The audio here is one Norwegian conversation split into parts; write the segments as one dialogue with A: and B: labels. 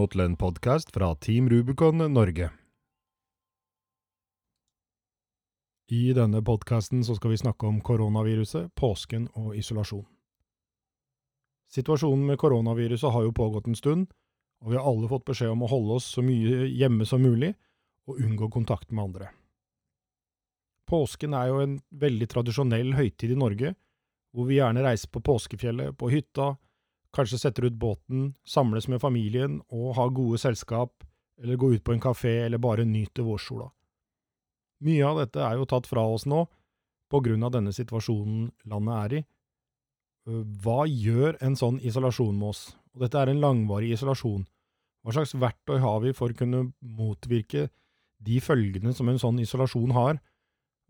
A: Til en podkast fra Team Rubicon Norge. I denne podkasten skal vi snakke om koronaviruset, påsken og isolasjon. Situasjonen med koronaviruset har jo pågått en stund, og vi har alle fått beskjed om å holde oss så mye hjemme som mulig og unngå kontakt med andre. Påsken er jo en veldig tradisjonell høytid i Norge, hvor vi gjerne reiser på påskefjellet, på hytta, Kanskje setter ut båten, samles med familien og har gode selskap, eller gå ut på en kafé eller bare nyter vårsola. Mye av dette er jo tatt fra oss nå, på grunn av denne situasjonen landet er i. Hva gjør en sånn isolasjon med oss? Og dette er en langvarig isolasjon. Hva slags verktøy har vi for å kunne motvirke de følgene som en sånn isolasjon har?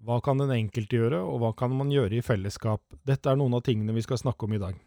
A: Hva kan den enkelte gjøre, og hva kan man gjøre i fellesskap? Dette er noen av tingene vi skal snakke om i dag.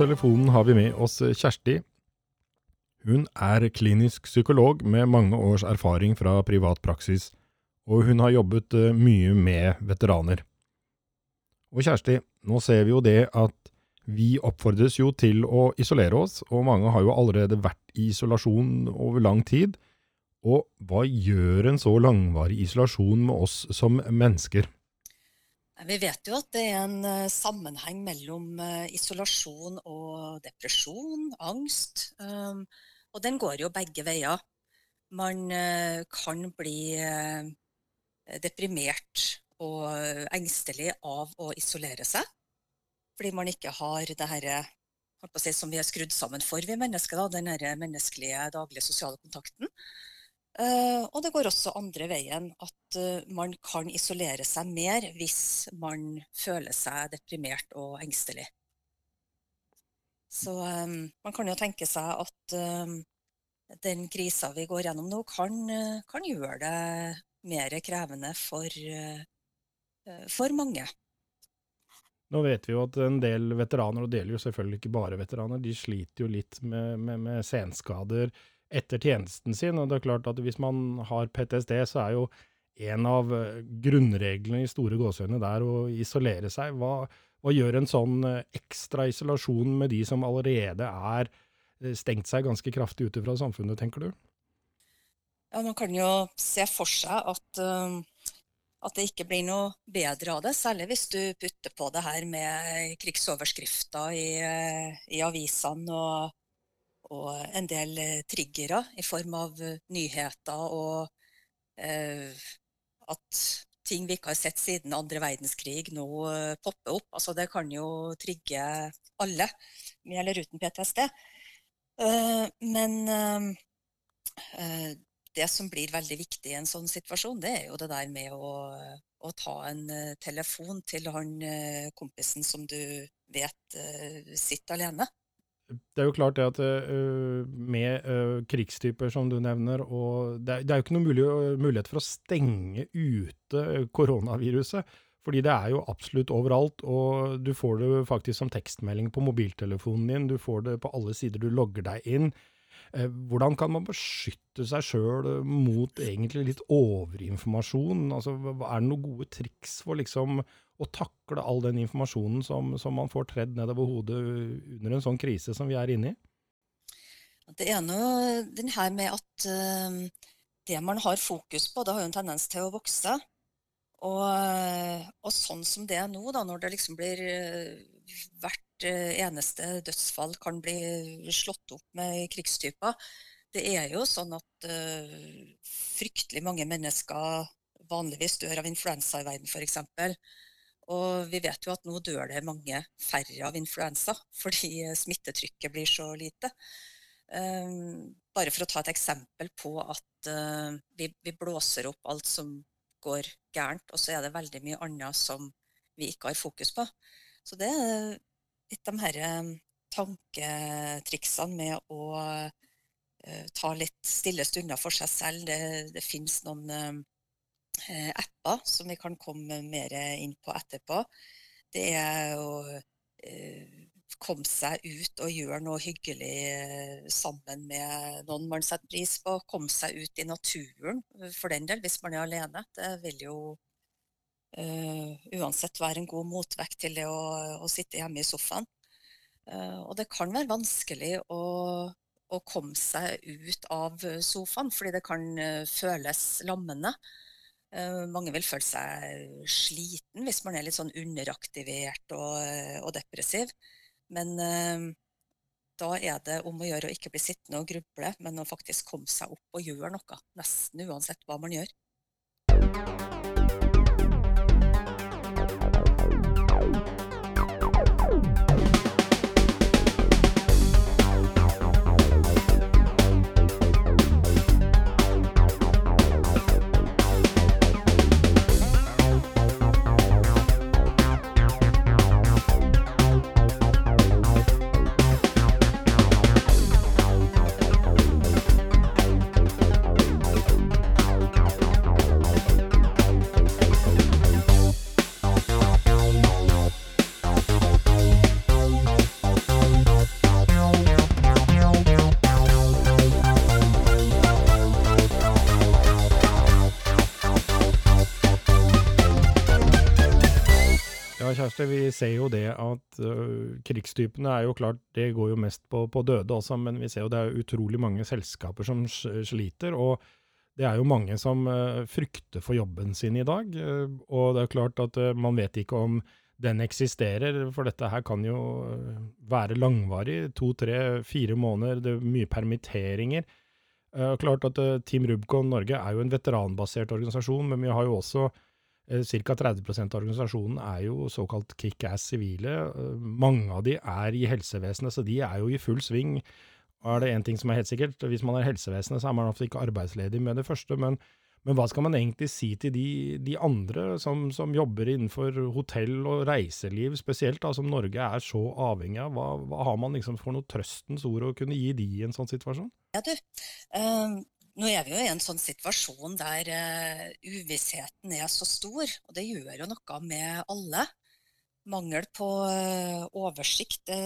A: Telefonen har vi med oss Kjersti. Hun er klinisk psykolog med mange års erfaring fra privat praksis, og hun har jobbet eh, mye med veteraner. Og Kjersti, nå ser vi jo det at vi oppfordres jo til å isolere oss, og mange har jo allerede vært i isolasjon over lang tid. Og hva gjør en så langvarig isolasjon med oss som mennesker?
B: Vi vet jo at det er en uh, sammenheng mellom uh, isolasjon og depresjon, angst. Um, og den går jo begge veier. Man kan bli deprimert og engstelig av å isolere seg. Fordi man ikke har det herre si, som vi er skrudd sammen for, vi mennesker. Da, den menneskelige, daglige sosiale kontakten. Uh, og det går også andre veien, at uh, man kan isolere seg mer hvis man føler seg deprimert og engstelig. Så um, man kan jo tenke seg at um, den krisa vi går gjennom nå, kan, uh, kan gjøre det mer krevende for, for mange.
A: Nå vet vi jo at en del veteraner, og det gjelder jo selvfølgelig ikke bare veteraner, de sliter jo litt med, med, med senskader etter tjenesten sin. Og det er klart at hvis man har PTSD, så er jo en av eh, grunnreglene i store gåsehøyne der å isolere seg. Hva, hva, gjør en sånn eh, ekstra isolasjon med de som allerede er eh, stengt seg ganske kraftig ute fra samfunnet, tenker du?
B: Ja, Man kan jo se for seg at, at det ikke blir noe bedre av det. Særlig hvis du putter på det her med krigsoverskrifter i, i avisene og og en del eh, triggere i form av eh, nyheter og eh, at ting vi ikke har sett siden andre verdenskrig nå popper opp. Altså, det kan jo trigge alle, med eller uten PTSD. Men det som blir veldig viktig i en sånn situasjon, det er jo det der med å, å ta en telefon til han kompisen som du vet sitter alene
A: det er jo klart det at uh, med uh, krigstyper som du nevner, og det er, det er jo ikke noen mulig, mulighet for å stenge ute koronaviruset. Fordi det er jo absolutt overalt, og du får det faktisk som tekstmelding på mobiltelefonen din. Du får det på alle sider du logger deg inn. Uh, hvordan kan man beskytte seg sjøl mot egentlig litt overinformasjon? Altså, er det noen gode triks for liksom å takle all den informasjonen som, som man får tredd nedover hodet under en sånn krise som vi er inne i?
B: Det ene den her med at uh, det man har fokus på, det har jo en tendens til å vokse. Og, og sånn som det er nå, da, når det liksom blir uh, Hvert uh, eneste dødsfall kan bli slått opp med krigstyper. Det er jo sånn at fryktelig mange mennesker vanligvis dør av influensa i verden, f.eks. Og vi vet jo at nå dør det mange færre av influensa fordi smittetrykket blir så lite. Um, bare for å ta et eksempel på at uh, vi, blåser opp alt som går gærent, og så er det veldig mye annet som vi ikke har fokus på. Så det er litt de her tanketriksene med å uh, ta litt stille stunder for seg selv. Det, det finnes noen uh, apper som vi kan komme mer inn på etterpå. Det er å uh, komme seg ut og gjøre noe hyggelig sammen med noen man setter pris på. Komme seg ut i naturen, for den del, hvis man er alene. Det vil jo uansett være en god motvekt til det å, å sitte hjemme i sofaen. Eh, og det kan være vanskelig å, å, komme seg ut av sofaen, fordi det kan eh, føles lammende. Eh, mange vil føle seg sliten hvis man er litt sånn underaktivert og, og depressiv. Men da er det om å gjøre å ikke bli sittende og gruble, men å faktisk komme seg opp og gjøre noe. Nesten uansett hva man gjør.
A: Kjersti, vi ser jo det at uh, krigstypene er jo klart, det går jo mest på, på, døde også, men vi ser jo det er utrolig mange selskaper som sliter. Og det er jo mange som uh, frykter for jobben sin i dag. Uh, og det er klart at man vet ikke om den eksisterer, for dette her kan jo være langvarig. To, tre, fire måneder, det er mye permitteringer. klart at Team Rubicon Norge er jo en veteranbasert organisasjon, men vi har jo også Ca. 30% av organisasjonen er jo såkalt kickass sivile. Eh, mange av de er i helsevesenet, så de er jo i full sving. Er det én ting som er helt sikkert, hvis man er i helsevesenet, så er man ofte ikke arbeidsledig med det første. Men, men hva skal man egentlig si til de, de andre som, som, jobber innenfor hotell og reiseliv spesielt, da, som Norge er så avhengig av? Hva, hva har man liksom for noe trøstens ord å kunne gi de i en sånn situasjon?
B: Ja, du. Um nå er vi jo i en sånn situasjon der uh, uvissheten er så stor, og det gjør jo noe med alle. Mangel på uh, oversikt, det,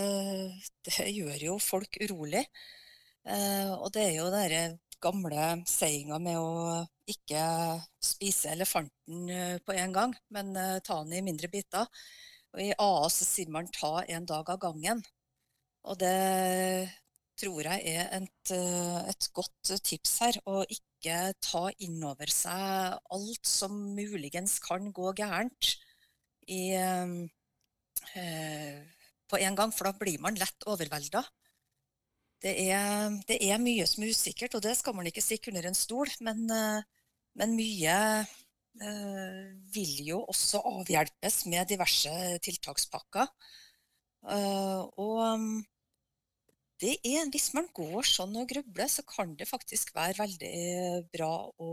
B: det, gjør jo folk urolig. Uh, og det er jo den gamle sayinga med å ikke spise elefanten på en gang, men ta den i mindre biter. Og I AA så sier man 'ta en dag av gangen'. Og det tror jeg er et, eh, et, godt tips her. Å ikke ta inn over seg alt som muligens kan gå gærent i, eh, på en gang, for da blir man lett overvelda. Det er, det er, mye som er usikkert, og det skal man ikke stikke under en stol. Men, eh, men mye eh, vil jo også avhjelpes med diverse tiltakspakker. Uh, og det er, hvis man går sånn og grubler, så kan det faktisk være veldig bra å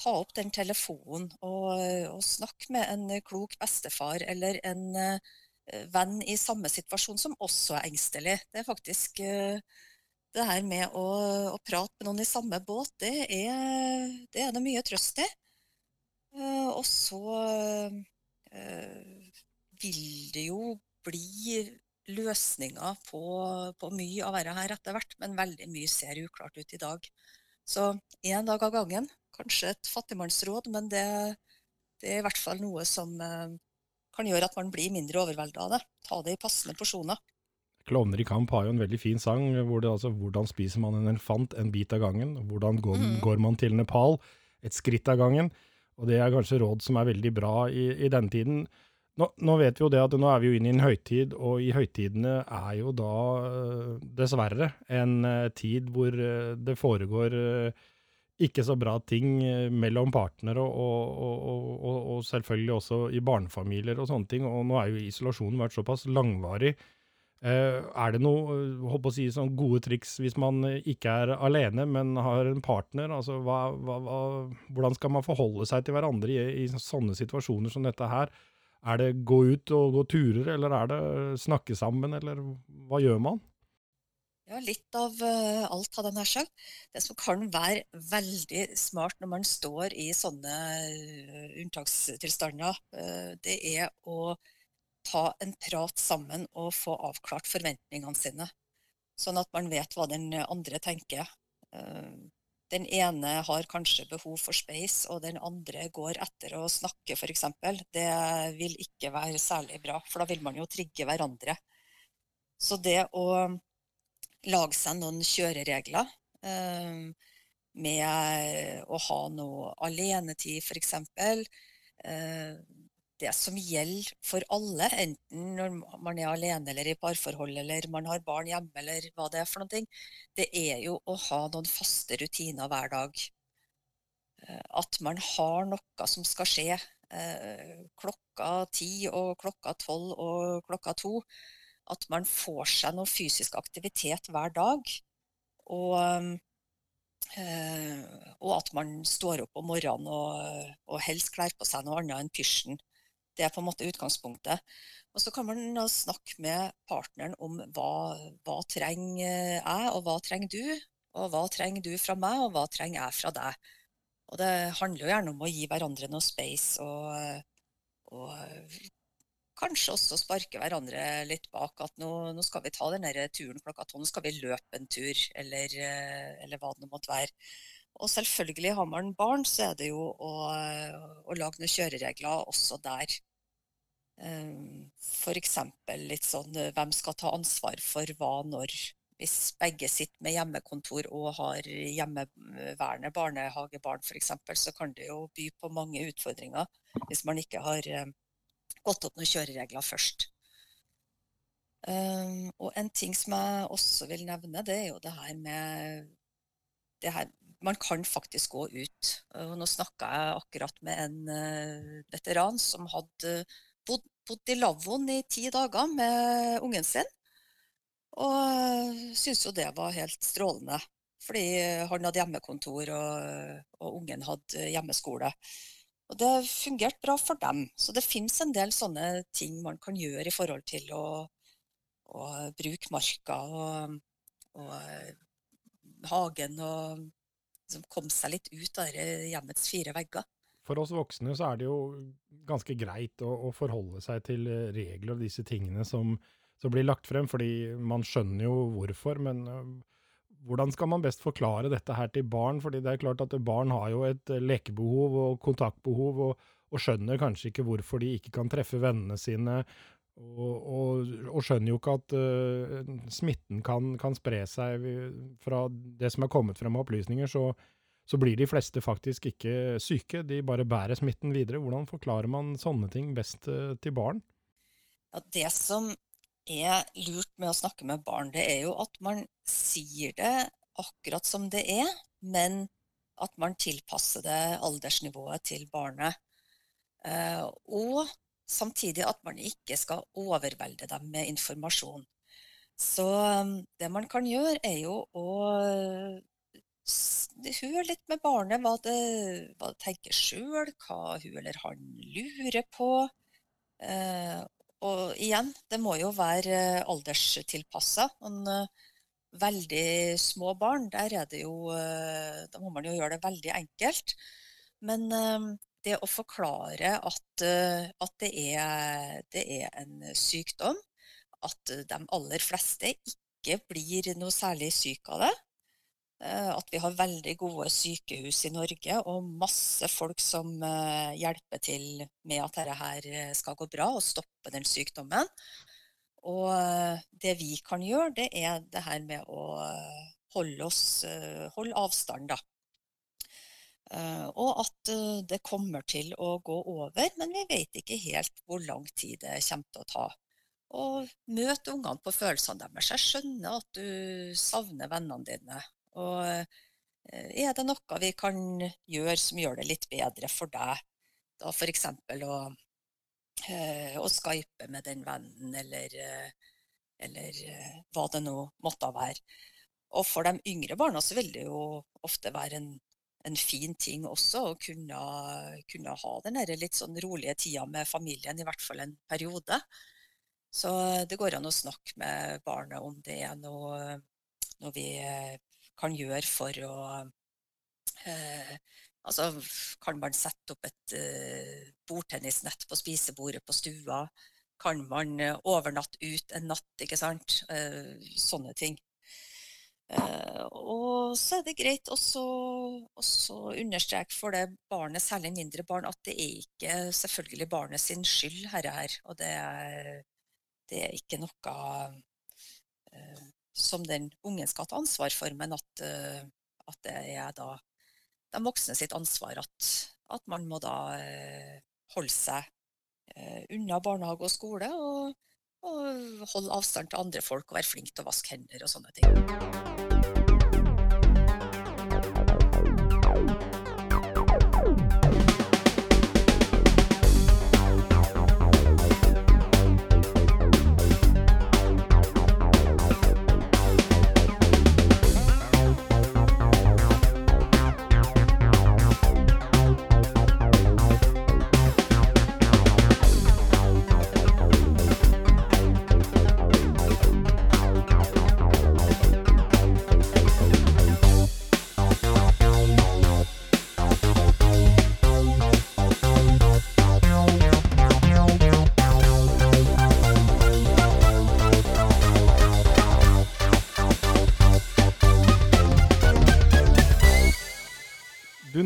B: ta opp den telefonen og, og snakke med en klok bestefar eller en uh, venn i samme situasjon som også er engstelig. Det er faktisk det her med å, å, prate med noen i samme båt, det er det, er det mye trøst i. Og så vil det jo bli løsninger på, på mye av dette her etter hvert, men veldig mye ser uklart ut i dag. Så én dag av gangen. Kanskje et fattigmannsråd, men det, det, er i hvert fall noe som eh, kan gjøre at man blir mindre overvelda av det. Ta det i passende porsjoner.
A: Klovner i kamp har jo en veldig fin sang hvor det altså hvordan spiser man en elefant en bit av gangen? Hvordan går, mm. går man til Nepal et skritt av gangen? Og det er kanskje råd som er veldig bra i, i denne tiden. Nå, nå, vet vi jo det at nå er vi jo inne i en høytid, og i høytidene er jo da eh, dessverre en eh, tid hvor eh, det foregår ikke så bra ting mellom partnere, og, og, og, og, selvfølgelig også i barnefamilier og sånne ting. Og nå er jo isolasjonen vært såpass langvarig. Er det noe håper å si, sånn gode triks hvis man ikke er alene, men har en partner? Altså, hva, hva, hvordan skal man forholde seg til hverandre i, i sånne situasjoner som dette her? Er det gå ut og gå turer, eller er det snakke sammen, eller hva gjør man?
B: Ja, litt av uh, alt, hadde jeg nær sagt. Det som kan være veldig smart når man står i sånne uh, unntakstilstander, uh, det er å ta en prat sammen og få avklart forventningene sine. Sånn at man vet hva den andre tenker. Den ene har kanskje behov for space, og den andre går etter å snakke, f.eks. Det vil ikke være særlig bra, for da vil man jo trigge hverandre. Så det å lage seg noen kjøreregler. Eh, med å ha noe alenetid, f.eks. Eh, det som gjelder for alle, enten når man er alene eller i parforhold, eller man har barn hjemme, eller hva det er for noe, det er jo å ha noen faste rutiner hver dag. Eh, at man har noe som skal skje klokka ti og klokka tolv og klokka to at man får seg noe fysisk aktivitet hver dag. Og, øh, og at man står opp om morgenen og, og, helst kler på seg noe annet enn pysjen. Det er på en måte utgangspunktet. Og så kan man snakke med partneren om hva, hva trenger jeg, og hva trenger du? Og hva trenger du fra meg, og hva trenger jeg fra deg? Og det handler jo gjerne om å gi hverandre noe space og, og kanskje også sparke hverandre litt bak. At nå, nå skal vi ta den turen klokka tolv, nå skal vi løpe en tur, eller, eller hva det måtte være. Og selvfølgelig har man barn, så er det jo å, å lage noen kjøreregler også der. Eh, F.eks. litt sånn hvem skal ta ansvar for hva når. Hvis begge sitter med hjemmekontor og har hjemmeværende barnehagebarn f.eks., så kan det jo by på mange utfordringer hvis man ikke har eh, gått opp noen kjøreregler først. Og en ting som jeg også vil nevne, det er jo det her med det her, Man kan faktisk gå ut. Og nå snakka jeg akkurat med en uh, veteran som hadde bodd, bodd i lavvoen i ti dager med ungen sin. Og uh, syntes jo det var helt strålende. Fordi han hadde hjemmekontor, og, og ungen hadde hjemmeskole. Og det fungerte bra for dem. Så det fins en del sånne ting man kan gjøre i forhold til å, å bruke marka og, og, hagen og liksom komme seg litt ut av hjemmets fire vegger.
A: For oss voksne så er det jo ganske greit å, å forholde seg til regler og disse tingene som, som, blir lagt frem, fordi man skjønner jo hvorfor. Men hvordan skal man best forklare dette her til barn? Fordi det er klart at barn har jo et eh, lekebehov og kontaktbehov, og, og skjønner kanskje ikke hvorfor de ikke kan treffe vennene sine. Og, og, skjønner jo ikke at uh, smitten kan, kan, spre seg fra det som er kommet frem av opplysninger. Så, så blir de fleste faktisk ikke syke, de bare bærer smitten videre. Hvordan forklarer man sånne ting best uh, til barn?
B: Ja, det som er lurt med å snakke med barn, det er jo at man sier det akkurat som det er, men at man tilpasser det aldersnivået til barnet. Uh, og samtidig at man ikke skal overvelde dem med informasjon. Så um, det man kan gjøre, er jo å høre litt med barnet hva det, hva det tenker sjøl, hva hun eller han lurer på. Eh, og igjen, det må jo være eh, alderstilpassa. Eh, veldig små barn, der er det jo Da må man jo gjøre det veldig enkelt. Men det å forklare at, at det, er, det, er, en sykdom, at de aller fleste ikke blir noe særlig syke av det, Eh, at vi har veldig gode sykehus i Norge og masse folk som eh, hjelper til med at dette eh, skal gå bra og stoppe den sykdommen. Og det vi kan gjøre, det er det her med å holde, oss, holde avstand, da. Og at det kommer til å gå over, men vi vet ikke helt hvor lang tid det kommer til å ta. Og møte ungene på følelsene deres. Jeg skjønner at du savner vennene dine. Og eh, er det noe vi kan gjøre som gjør det litt bedre for deg, da f.eks. Å, eh, å skype med den vennen, eller, eh, eller hva det nå måtte være. Og for de yngre barna så vil det jo ofte være en en fin ting også å kunne, kunne ha den litt sånn rolige tida med familien, i hvert fall en periode. Så det går an å snakke med barnet om det er noe, noe vi kan gjøre for å eh, Altså, kan man sette opp et eh, bordtennisnett på spisebordet på stua? Kan man uh, overnatte ut en natt, ikke sant? Eh, sånne ting. Uh, og så er det greit å understreke for det barnet, særlig mindre barn, at det er ikke selvfølgelig barnet sin skyld herre her. Og det er, det er ikke noe uh, som den ungen skal ta ansvar for, men at, uh, at det er da de voksne sitt ansvar at, at man må da holde seg unna barnehage og skole. og og holde avstand til andre folk og være flink til å vaske hender og sånne ting.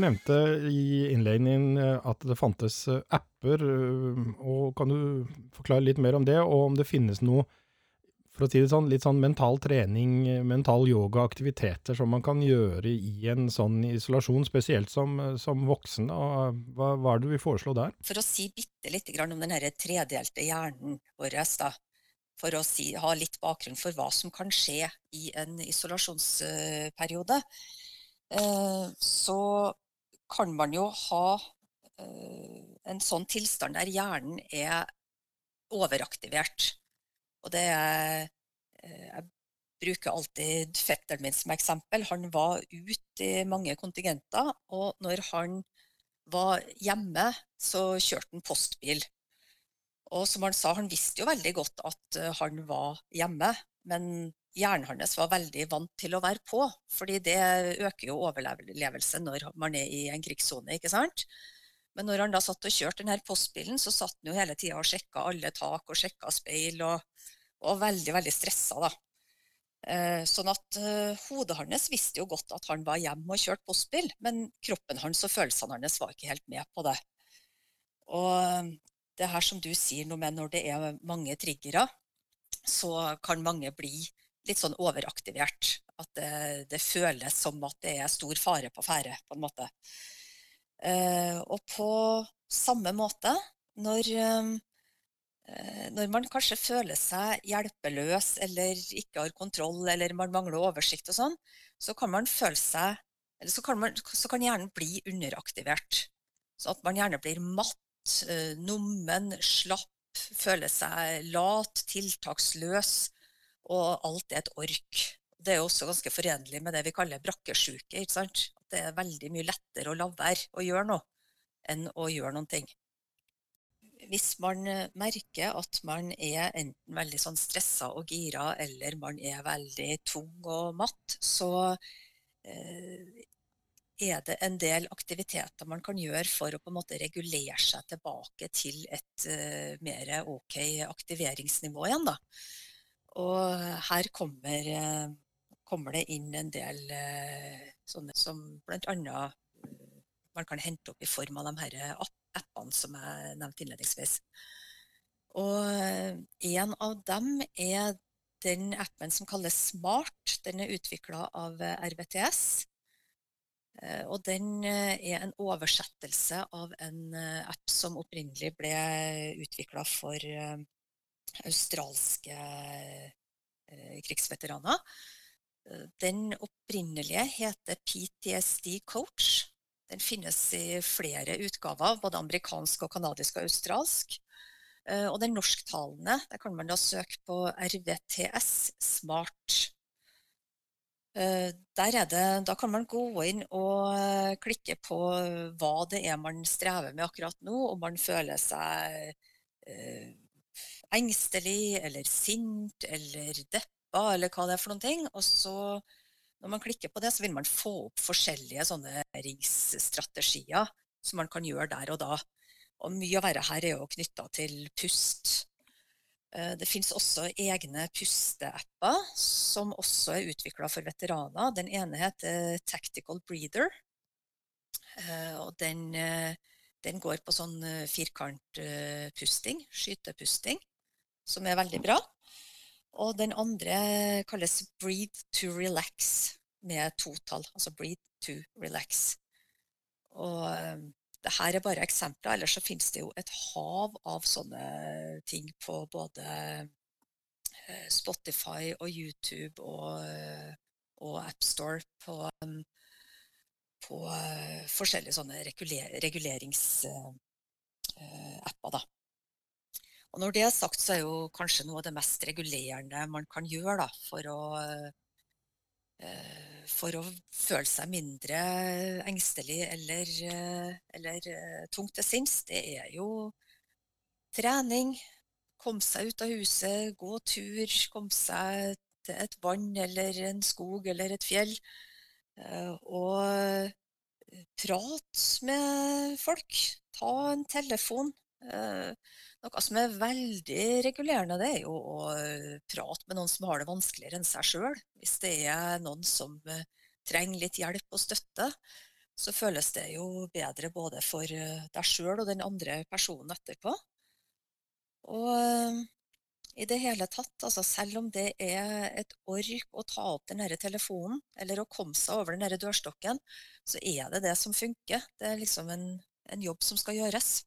A: Nevnte i innledningen din at det fantes eh, apper. Eh, og Kan du forklare litt mer om det, og om det finnes noe for å si det sånn, litt sånn mental trening, mental yoga, aktiviteter som man kan gjøre i en sånn isolasjon, spesielt som, som voksen. Hva, hva, er det du vil foreslå der?
B: For å si bitte lite grann om den tredelte hjernen vår, da, for å si, ha litt bakgrunn for hva som kan skje i en isolasjonsperiode, så kan man jo ha uh, en sånn tilstand der hjernen er overaktivert. Og det er uh, Jeg bruker alltid fetteren min som eksempel. Han var ute i mange kontingenter, og når han var hjemme, så kjørte han postbil. Og som han sa, han visste jo veldig godt at uh, han var hjemme, men hjernen hans var veldig vant til å være på. fordi det øker jo overlevelse når man er i en krigssone. ikke sant? Men når han da satt og kjørte denne postbilen, så satt han jo hele tida og sjekka alle tak og sjekka speil, og, og veldig, veldig stressa, da. Eh, sånn at uh, hodet hans visste jo godt at han var hjemme og kjørte postbil, men kroppen hans og følelsene hans var ikke helt med på det. Og det her som du sier noe med når det er mange triggere, så kan mange bli litt sånn overaktivert. At det, det, føles som at det er stor fare på ferde, på en måte. Eh, og på samme måte, når, eh, når man kanskje føler seg hjelpeløs eller ikke har kontroll eller man mangler oversikt og sånn, så kan man føle seg eller så kan, man, så kan hjernen bli underaktivert. Så at man gjerne blir matt, uh, nummen, slapp, føler seg lat, tiltaksløs og alt er et ork. Det er også ganske forenlig med det vi kaller brakkesjuke. ikke sant? det er veldig mye lettere å la være å gjøre noe enn å gjøre noen ting. Hvis man eh, merker at man er enten veldig sånn stressa og gira, eller man er veldig tung og matt, så eh, er det en del aktiviteter man kan gjøre for å på en måte regulere seg tilbake til et uh, mer OK aktiveringsnivå igjen. da. Og her kommer, eh, kommer, det inn en del eh, sånne som bl.a. Eh, man kan hente opp i form av de her appene som jeg nevnte innledningsvis. Og en av dem er den appen som kalles Smart. Den er utvikla av RBTS. Og den er en oversettelse av en app som opprinnelig ble utvikla for australske eh, krigsveteraner. Eh, den opprinnelige heter PTSD Coach. Den finnes i flere utgaver, både amerikansk og kanadisk og australsk. Eh, og den norsktalende, der kan man da søke på RVTS Smart. Der er det, da kan man gå inn og klikke på hva det er man strever med akkurat nå, om man føler seg engstelig eller sint eller deppa eller hva det er for noen ting. Og så, når man klikker på det, så vil man få opp forskjellige sånne ringsstrategier som man kan gjøre der og da. Og mye av verre her er jo knytta til pust. Eh, det finnes også egne pusteapper som også er utvikla for veteraner. Den ene heter Tactical Breather. Eh, og den, eh, den går på sånn firkantpusting, skytepusting, som er veldig bra. Og den andre kalles Breathe to Relax, med totall. Altså Breathe to Relax. Og dette er bare eksempler, ellers så finnes det jo et hav av sånne ting på både eh, Spotify og YouTube og, eh, og AppStore på, på eh, forskjellige sånne reguleringsapper. da. Og når det er sagt, så er jo kanskje noe av det mest regulerende man kan gjøre da, for å Eh, for å føle seg mindre engstelig eller, eh, eller eh, tungt til sinns, det er jo trening. Komme seg ut av huset, gå tur, komme seg til et vann eller en skog eller et fjell. Og prate med folk. Ta en telefon. Noe som er veldig regulerende, det er jo å eh, prate med noen som har det vanskeligere enn seg sjøl. Hvis det er noen som eh, trenger litt hjelp og støtte, så føles det jo bedre både for eh, deg sjøl og den andre personen etterpå. Og i det hele tatt, altså selv om det er et ork å ta opp den telefonen, eller å komme seg over den dørstokken, så er det det som funker. Det er liksom en, en jobb som skal gjøres.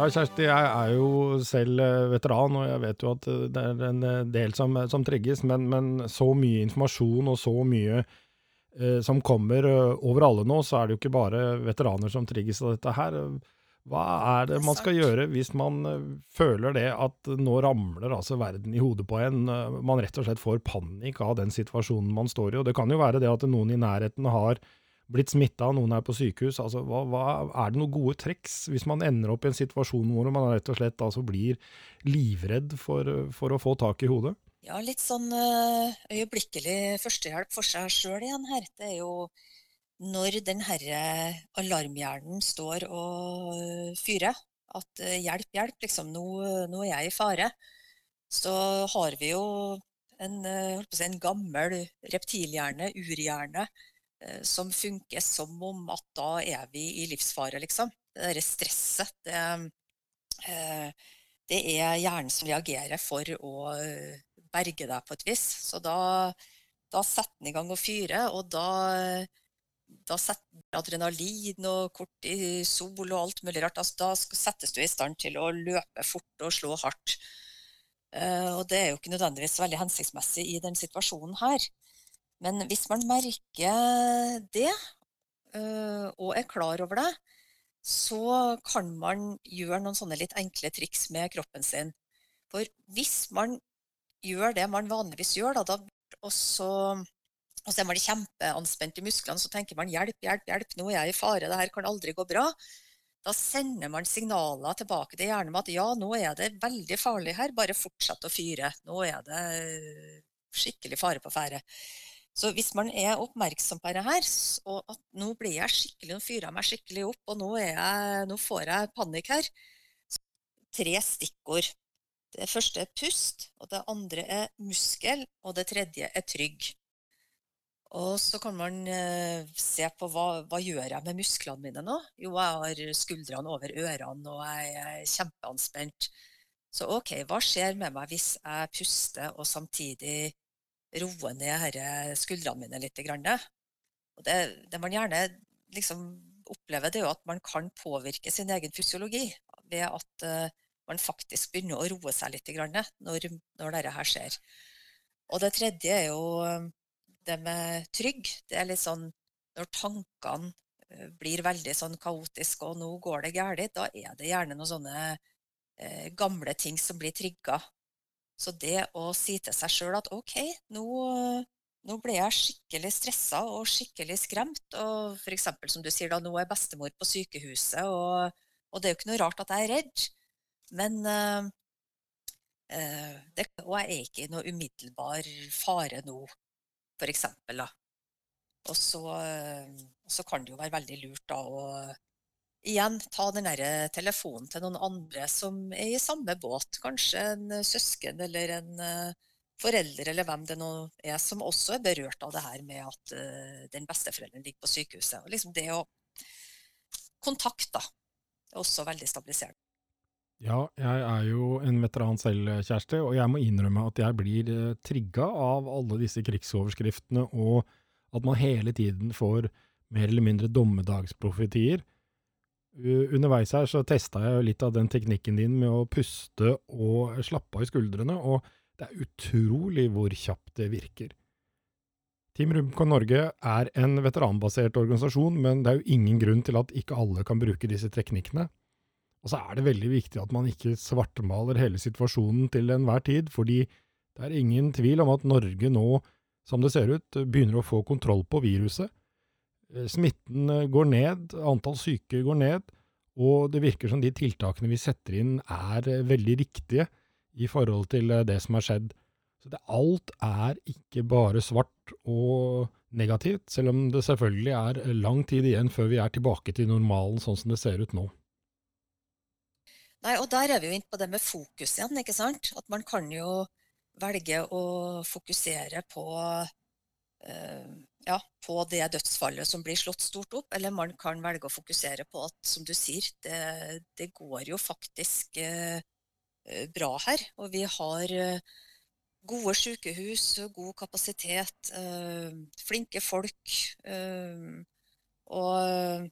A: Ja, Kjersti, jeg er jo selv eh, veteran, og jeg vet jo at eh, det er en eh, del som, som trigges, men, men, så mye informasjon og så mye eh, som kommer over alle nå, så er det jo ikke bare veteraner som trigges av dette her. Hva er det man skal gjøre hvis man føler det at nå ramler altså verden i hodet på en, man rett og slett får panikk av den situasjonen man står i? Og det kan jo være det at noen i nærheten har blitt smitta, noen er på sykehus. Altså, hva, hva, er det noen gode triks hvis man ender opp i en situasjon hvor man rett og slett altså, blir livredd for, for, å få tak i hodet?
B: Ja, litt sånn uh, øyeblikkelig førstehjelp for seg sjøl igjen her. Det er jo når den herre alarmhjernen står og fyrer, at uh, hjelp, hjelp, liksom, nå, nå, er jeg i fare, så har vi jo en, si, en gammel reptilhjerne, urhjerne, Eh, som funker som om at da er vi i livsfare, liksom. Det derre stresset, det, eh, det, er hjernen som reagerer for å eh, berge deg på et vis. Så da, da setter den i gang å fyre, og da, da setter adrenalin og kortisol og alt mulig rart. Altså, da settes du i stand til å løpe fort og slå hardt. Og det er jo ikke nødvendigvis veldig hensiktsmessig i den situasjonen her. Men hvis man merker det, øh, og er klar over det, så kan man gjøre noen sånne litt enkle triks med kroppen sin. For hvis man gjør det man vanligvis gjør, da, og, så, og så er man kjempeanspent i musklene, så tenker man hjelp, hjelp, hjelp, nå er jeg i fare, det her kan aldri gå bra. Da sender man signaler tilbake til hjernen om at ja, nå er det veldig farlig her, bare fortsett å fyre. Nå er det skikkelig fare på ferde. Så hvis man er oppmerksom på dette, og at nå blir jeg skikkelig, nå fyrer jeg meg skikkelig opp, og nå, jeg, nå får jeg panikk her Tre stikkord. Det første er pust, og det andre er muskel, og det tredje er trygg. Og så kan man eh, se på hva, hva gjør jeg med musklene mine nå. Jo, jeg har skuldrene over ørene, og jeg er kjempeanspent. Så OK, hva skjer med meg hvis jeg puster og samtidig roer ned her skuldrene mine litt? Og det, det man gjerne liksom opplever, det er jo at man kan påvirke sin egen fysiologi ved at uh, man faktisk begynner å roe seg litt når, når dette her skjer. Og det tredje er jo eh, det med trygg. Det er litt sånn når tankene eh, blir veldig sånn kaotiske, og nå går det galt, da er det gjerne noen sånne eh, gamle ting som blir trigga. Så det å si til seg sjøl at OK, nå, nå ble jeg skikkelig stressa og skikkelig skremt, og f.eks. som du sier da, nå er bestemor på sykehuset, og, og, det er jo ikke noe rart at jeg er redd. Men uh, det, og jeg er ikke i noe umiddelbar fare nå, f.eks. Og så, uh, så, kan det jo være veldig lurt da å igjen ta den der telefonen til noen andre som er i samme båt. Kanskje en søsken eller en uh, forelder eller hvem det nå er, som også er berørt av det her med at uh, den besteforelderen ligger på sykehuset. Og liksom det å kontakte er også veldig stabiliserende.
A: Ja, jeg er jo en veteran selv, Kjersti, og jeg må innrømme at jeg blir eh, trigga av alle disse krigsoverskriftene, og at man hele tiden får mer eller mindre dommedagsprofetier. Underveis her så testa jeg litt av den teknikken din med å puste og slappe av i skuldrene, og det er utrolig hvor kjapt det virker. Team Rubicon Norge er en veteranbasert organisasjon, men det er jo ingen grunn til at ikke alle kan bruke disse teknikkene. Og så er det veldig viktig at man ikke svartmaler hele situasjonen til enhver tid, fordi det er ingen tvil om at Norge nå, som det ser ut, begynner å få kontroll på viruset. Eh, smitten eh, går ned, antall syke går ned, og det virker som de tiltakene vi setter inn er eh, veldig riktige i forhold til det som har skjedd. Så det, alt er ikke bare svart og negativt, selv om det selvfølgelig er lang tid igjen før vi er tilbake til normalen sånn som det ser ut nå.
B: Nei, og der er vi jo inne på det med fokus igjen, ikke sant. At man kan jo velge å fokusere på, ja, på det dødsfallet som blir slått stort opp, eller man kan velge å fokusere på at, som du sier, det, det går jo faktisk uh, bra her. Og vi har uh, gode sykehus, god kapasitet, flinke folk. og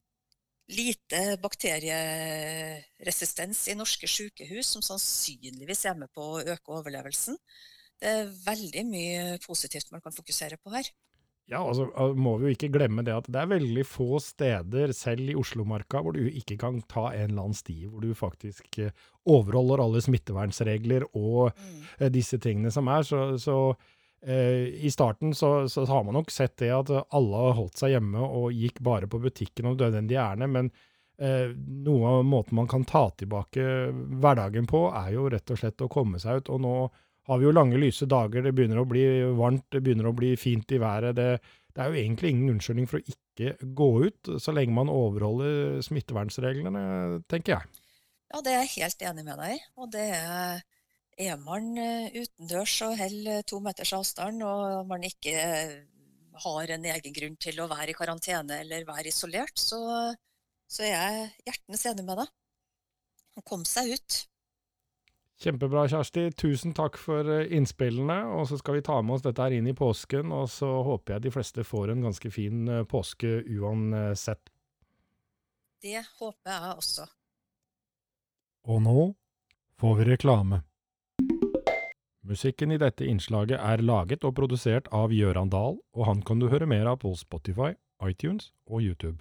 B: lite bakterieresistens i norske sykehus, som sannsynligvis er med på å øke overlevelsen. Det er veldig mye positivt man kan fokusere på her.
A: Ja, altså må vi jo ikke glemme det at det er veldig få steder, selv i Oslomarka, hvor du ikke kan ta en eller annen sti hvor du faktisk eh, overholder alle smittevernsregler og mm. Eh, disse tingene som er. Så, så Eh, I starten så, så, har man nok sett det at alle har holdt seg hjemme og gikk bare på butikken og nødvendig ærend, men eh, noe av måten man kan ta tilbake hverdagen på, er jo rett og slett å komme seg ut. Og nå har vi jo lange, lyse dager, det begynner å bli varmt, det begynner å bli fint i været. Det, det er jo egentlig ingen unnskyldning for å ikke gå ut, så lenge man overholder smittevernsreglene, tenker jeg.
B: Ja, det er jeg helt enig med deg i. Og det er er man eh, utendørs og holder to meters avstand, og man ikke eh, har en egen grunn til å være i karantene eller være isolert, så, så er jeg hjertens enig med deg. Å komme seg ut.
A: Kjempebra, Kjersti. Tusen takk for eh, innspillene. Og så skal vi ta med oss dette her inn i påsken, og så håper jeg de fleste får en ganske fin påske uansett.
B: Det håper jeg også.
A: Og nå får vi reklame. Musikken i dette innslaget er laget og produsert av Gjøran Dahl, og han kan du høre mer av på Spotify, iTunes og YouTube.